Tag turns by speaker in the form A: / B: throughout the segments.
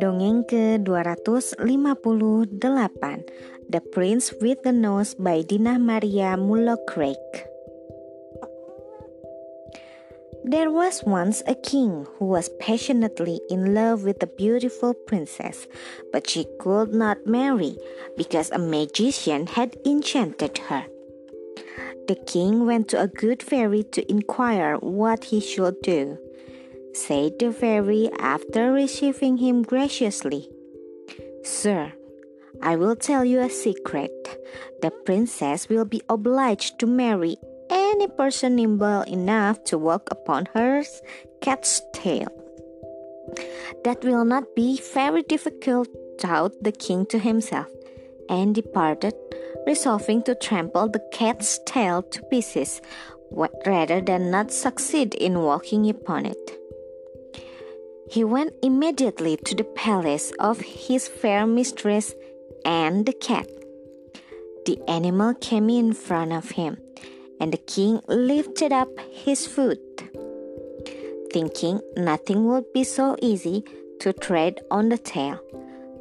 A: Dongeng ke-258 The Prince with the Nose by Dinah Maria Muller Craik There was once a king who was passionately in love with a beautiful princess, but she could not marry because a magician had enchanted her. The king went to a good fairy to inquire what he should do said the fairy after receiving him graciously. Sir, I will tell you a secret. The princess will be obliged to marry any person nimble enough to walk upon her cat's tail. That will not be very difficult, thought the king to himself, and departed, resolving to trample the cat's tail to pieces rather than not succeed in walking upon it. He went immediately to the palace of his fair mistress and the cat. The animal came in front of him, and the king lifted up his foot, thinking nothing would be so easy to tread on the tail.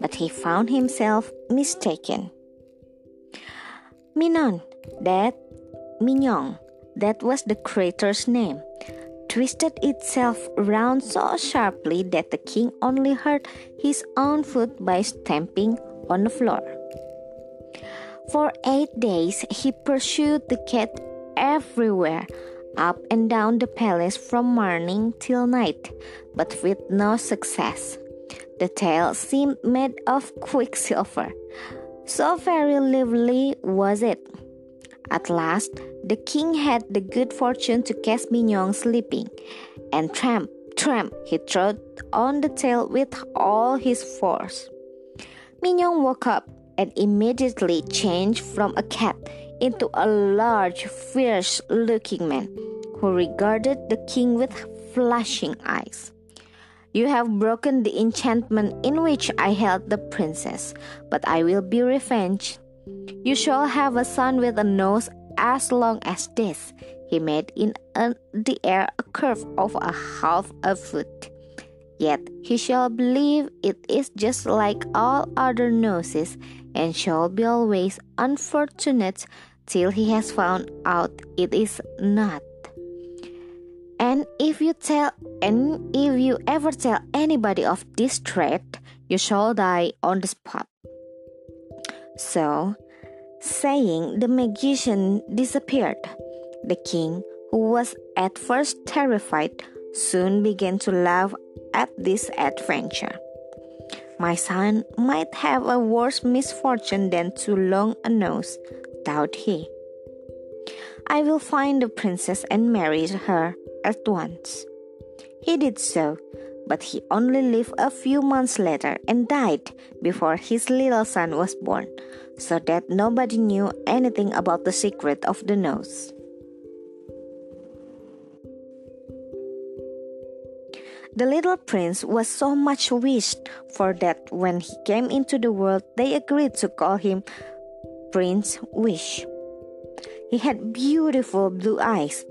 A: But he found himself mistaken. Minon, that Mignon, that was the creature's name twisted itself round so sharply that the king only hurt his own foot by stamping on the floor. For eight days he pursued the cat everywhere, up and down the palace from morning till night, but with no success. The tail seemed made of quicksilver. So very lively was it. At last, the king had the good fortune to catch Mignon sleeping, and tramp, tramp, he trod on the tail with all his force. Mignon woke up and immediately changed from a cat into a large, fierce looking man who regarded the king with flashing eyes. You have broken the enchantment in which I held the princess, but I will be revenged. You shall have a son with a nose as long as this. He made in the air a curve of a half a foot. Yet he shall believe it is just like all other noses, and shall be always unfortunate till he has found out it is not. And if you tell and if you ever tell anybody of this trait, you shall die on the spot. So saying, the magician disappeared. The king, who was at first terrified, soon began to laugh at this adventure. My son might have a worse misfortune than too long a nose, thought he. I will find the princess and marry her at once. He did so, but he only lived a few months later and died before his little son was born, so that nobody knew anything about the secret of the nose. The little prince was so much wished for that when he came into the world, they agreed to call him Prince Wish. He had beautiful blue eyes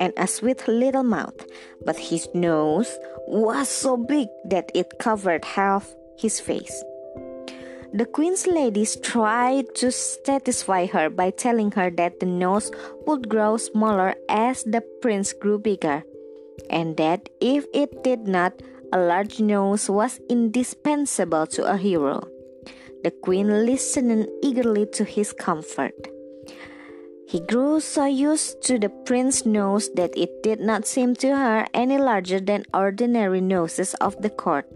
A: and a sweet little mouth, but his nose was so big that it covered half his face. The queen's ladies tried to satisfy her by telling her that the nose would grow smaller as the prince grew bigger, and that if it did not, a large nose was indispensable to a hero. The queen listened eagerly to his comfort. He grew so used to the prince's nose that it did not seem to her any larger than ordinary noses of the court,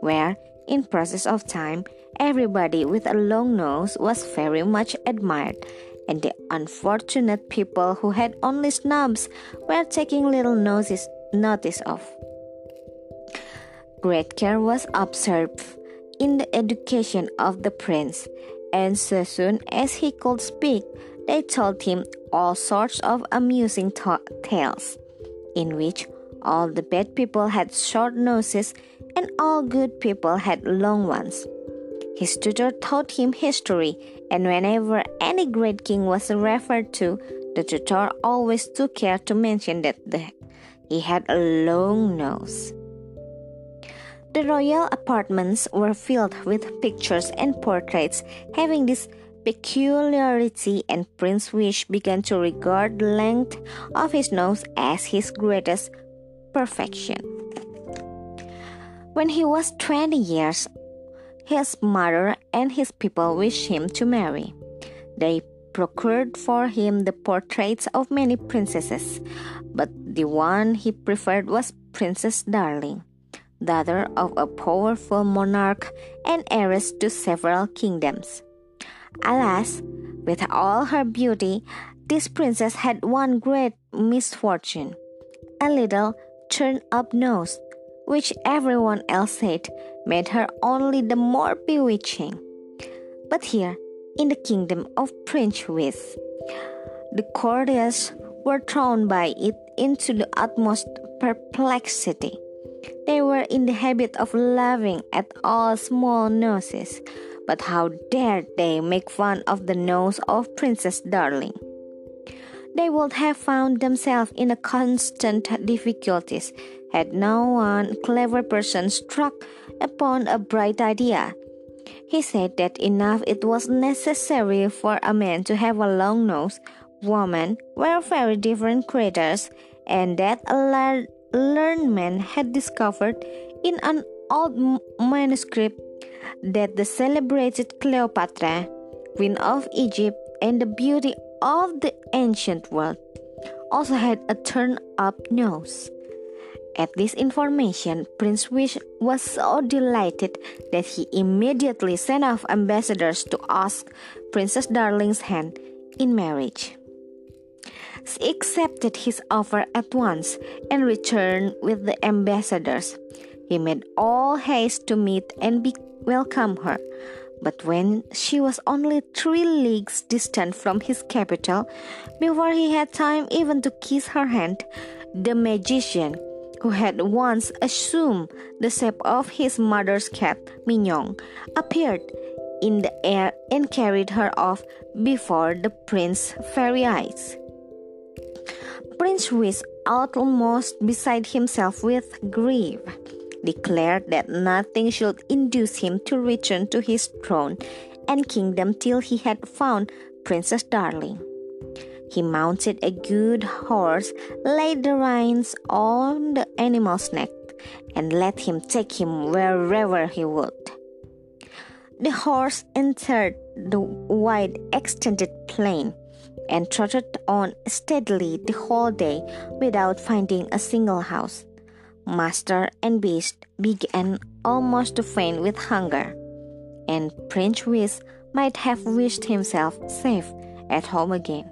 A: where, in process of time, everybody with a long nose was very much admired, and the unfortunate people who had only snubs were taking little noses notice of. Great care was observed in the education of the prince, and so soon as he could speak, they told him all sorts of amusing tales, in which all the bad people had short noses and all good people had long ones. His tutor taught him history, and whenever any great king was referred to, the tutor always took care to mention that the He had a long nose. The royal apartments were filled with pictures and portraits having this peculiarity, and Prince Wish began to regard the length of his nose as his greatest perfection. When he was 20 years, his mother and his people wished him to marry. They procured for him the portraits of many princesses, but the one he preferred was Princess Darling, daughter of a powerful monarch and heiress to several kingdoms. Alas, with all her beauty, this princess had one great misfortune a little turned up nose, which everyone else said made her only the more bewitching. But here, in the kingdom of Prince Wish, the courtiers were thrown by it into the utmost perplexity. They were in the habit of laughing at all small noses, but how dared they make fun of the nose of Princess Darling? They would have found themselves in a constant difficulties had no one clever person struck upon a bright idea. He said that enough it was necessary for a man to have a long nose, women were very different creatures, and that a learned man had discovered in an old manuscript that the celebrated Cleopatra, Queen of Egypt, and the beauty of the ancient world also had a turn up nose. At this information, Prince Wish was so delighted that he immediately sent off ambassadors to ask Princess Darling's hand in marriage. She accepted his offer at once and returned with the ambassadors. He made all haste to meet and be welcome her. But when she was only three leagues distant from his capital, before he had time even to kiss her hand, the magician, who had once assumed the shape of his mother's cat, Mignon, appeared in the air and carried her off before the prince's very eyes. Prince was almost beside himself with grief declared that nothing should induce him to return to his throne and kingdom till he had found Princess Darling. He mounted a good horse, laid the reins on the animal's neck, and let him take him wherever he would. The horse entered the wide extended plain and trotted on steadily the whole day without finding a single house master and beast began almost to faint with hunger, and Prince Wish might have wished himself safe at home again.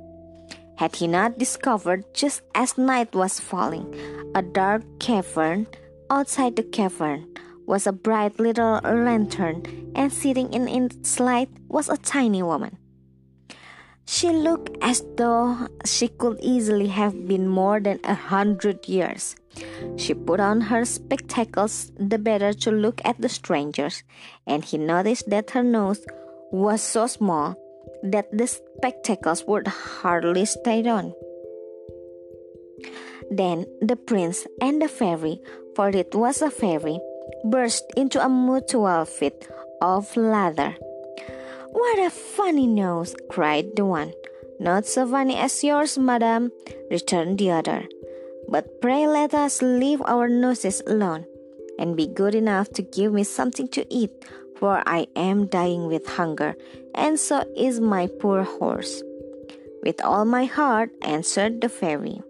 A: Had he not discovered just as night was falling a dark cavern, outside the cavern was a bright little lantern, and sitting in its light was a tiny woman. She looked as though she could easily have been more than a hundred years. She put on her spectacles the better to look at the strangers, and he noticed that her nose was so small that the spectacles would hardly stay on. Then the prince and the fairy, for it was a fairy, burst into a mutual fit of laughter. What a funny nose! cried the one. Not so funny as yours, madam, returned the other. But pray let us leave our noses alone, and be good enough to give me something to eat, for I am dying with hunger, and so is my poor horse. With all my heart, answered the fairy.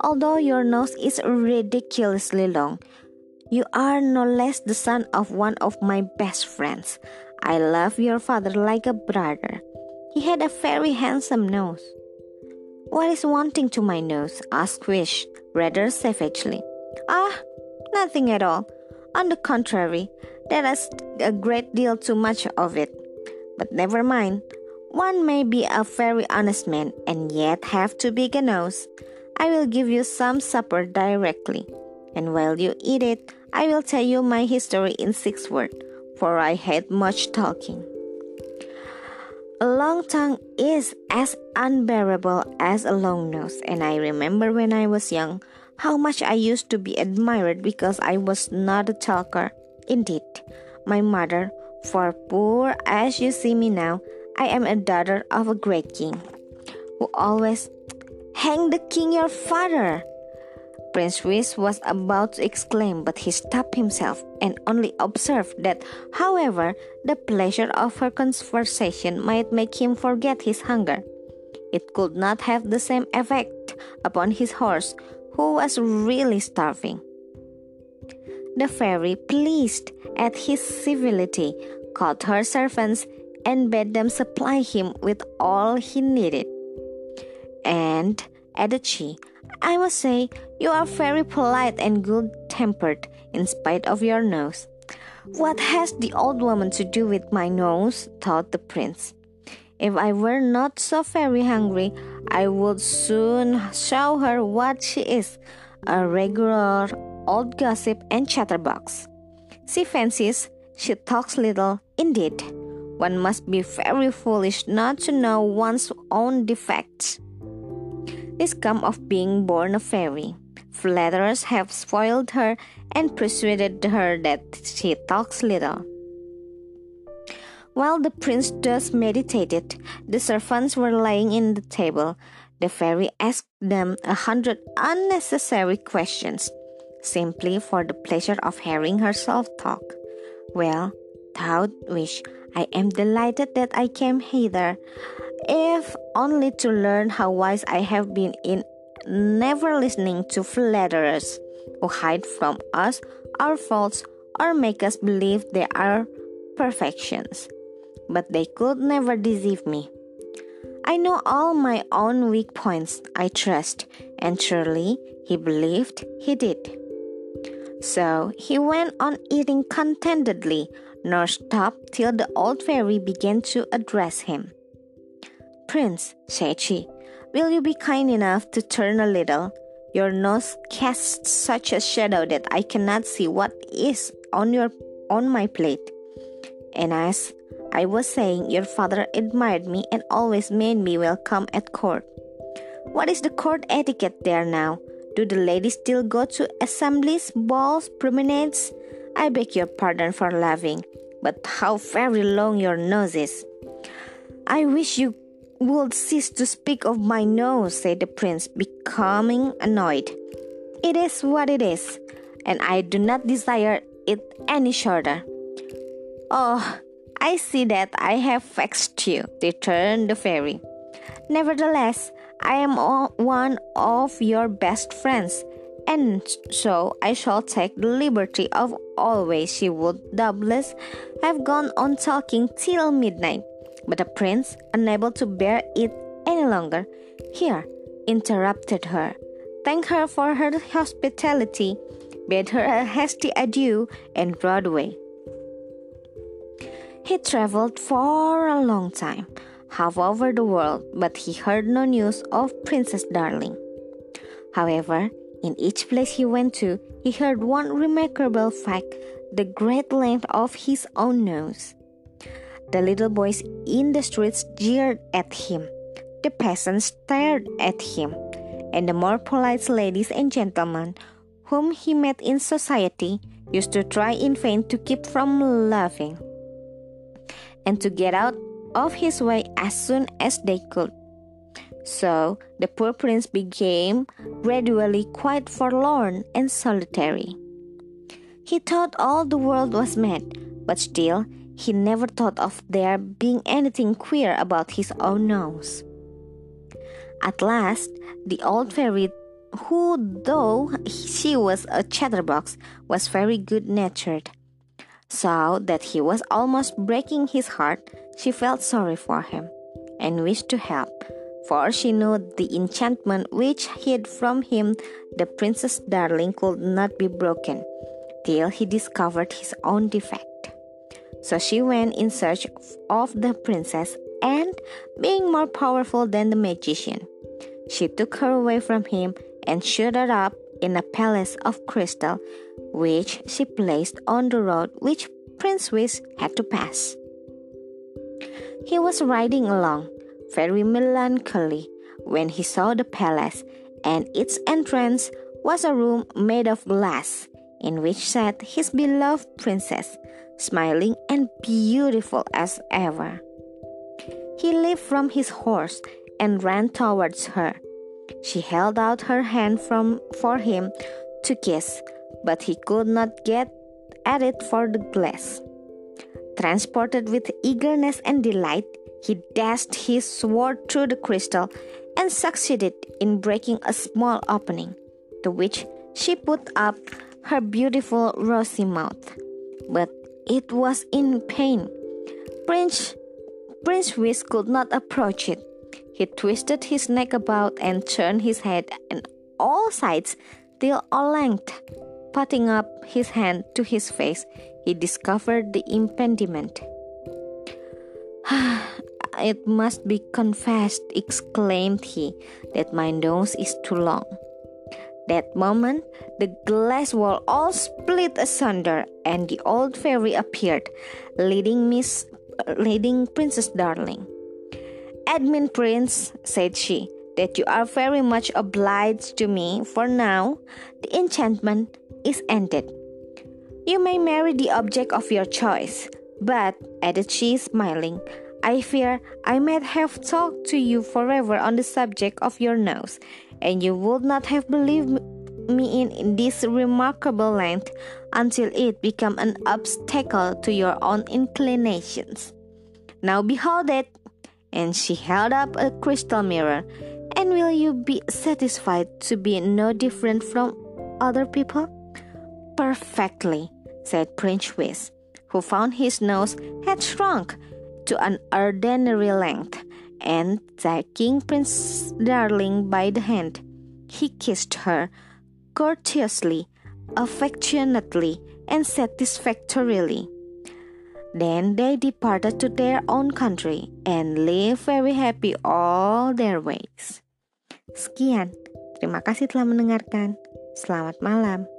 A: Although your nose is ridiculously long, you are no less the son of one of my best friends. I love your father like a brother. He had a very handsome nose. What is wanting to my nose? asked Wish, rather savagely. Ah, nothing at all. On the contrary, there is a great deal too much of it. But never mind. One may be a very honest man and yet have too big a nose. I will give you some supper directly, and while you eat it, I will tell you my history in six words for I hate much talking. A long tongue is as unbearable as a long nose, and I remember when I was young, how much I used to be admired because I was not a talker. Indeed, my mother, for poor as you see me now, I am a daughter of a great king, who always hang the king your father. Prince Wish was about to exclaim, but he stopped himself and only observed that, however, the pleasure of her conversation might make him forget his hunger. It could not have the same effect upon his horse, who was really starving. The fairy, pleased at his civility, called her servants and bade them supply him with all he needed. And, added she, I must say, you are very polite and good tempered in spite of your nose. What has the old woman to do with my nose? thought the prince. If I were not so very hungry, I would soon show her what she is a regular old gossip and chatterbox. She fancies she talks little, indeed. One must be very foolish not to know one's own defects. This comes of being born a fairy. Flatterers have spoiled her and persuaded her that she talks little. While the prince thus meditated, the servants were laying in the table. The fairy asked them a hundred unnecessary questions, simply for the pleasure of hearing herself talk. Well, thou Wish, I am delighted that I came hither, if only to learn how wise I have been in never listening to flatterers who hide from us our faults or make us believe they are perfections. But they could never deceive me. I know all my own weak points, I trust, and surely he believed he did. So he went on eating contentedly, nor stopped till the old fairy began to address him. Prince, said she, will you be kind enough to turn a little? Your nose casts such a shadow that I cannot see what is on your on my plate. And as I was saying, your father admired me and always made me welcome at court. What is the court etiquette there now? Do the ladies still go to assemblies, balls, promenades? I beg your pardon for laughing, but how very long your nose is. I wish you would cease to speak of my nose, said the prince, becoming annoyed. It is what it is, and I do not desire it any shorter. Oh, I see that I have vexed you, returned the fairy. Nevertheless, I am one of your best friends, and so I shall take the liberty of always. She would doubtless have gone on talking till midnight, but the prince, unable to bear it any longer, here interrupted her, thanked her for her hospitality, bade her a hasty adieu, and rode away. He traveled for a long time half over the world, but he heard no news of Princess Darling. However, in each place he went to, he heard one remarkable fact the great length of his own nose. The little boys in the streets jeered at him, the peasants stared at him, and the more polite ladies and gentlemen whom he met in society used to try in vain to keep from laughing and to get out of his way as soon as they could. So the poor prince became gradually quite forlorn and solitary. He thought all the world was mad, but still he never thought of there being anything queer about his own nose. At last, the old fairy, who, though she was a chatterbox, was very good natured, saw that he was almost breaking his heart she felt sorry for him and wished to help, for she knew the enchantment which hid from him the princess darling could not be broken till he discovered his own defect. So she went in search of the princess, and being more powerful than the magician, she took her away from him and shut her up in a palace of crystal, which she placed on the road which Prince Wish had to pass. He was riding along, very melancholy, when he saw the palace and its entrance was a room made of glass, in which sat his beloved princess, smiling and beautiful as ever. He leaped from his horse and ran towards her. She held out her hand from, for him to kiss, but he could not get at it for the glass. Transported with eagerness and delight, he dashed his sword through the crystal and succeeded in breaking a small opening, to which she put up her beautiful rosy mouth. But it was in pain. Prince, Prince Wish could not approach it. He twisted his neck about and turned his head on all sides till at length, putting up his hand to his face, he discovered the impediment. it must be confessed, exclaimed he, that my nose is too long. That moment, the glass wall all split asunder, and the old fairy appeared, leading Miss, leading Princess Darling. Admin Prince, said she, that you are very much obliged to me, for now the enchantment is ended. You may marry the object of your choice, but, added she, smiling, I fear I might have talked to you forever on the subject of your nose, and you would not have believed me in this remarkable length until it became an obstacle to your own inclinations. Now behold it! And she held up a crystal mirror. And will you be satisfied to be no different from other people? Perfectly, said Prince Wish, who found his nose had shrunk to an ordinary length, and taking Prince Darling by the hand, he kissed her courteously, affectionately, and satisfactorily. Then they departed to their own country and lived very happy all their ways. Sekian, terima kasih telah mendengarkan. Selamat malam.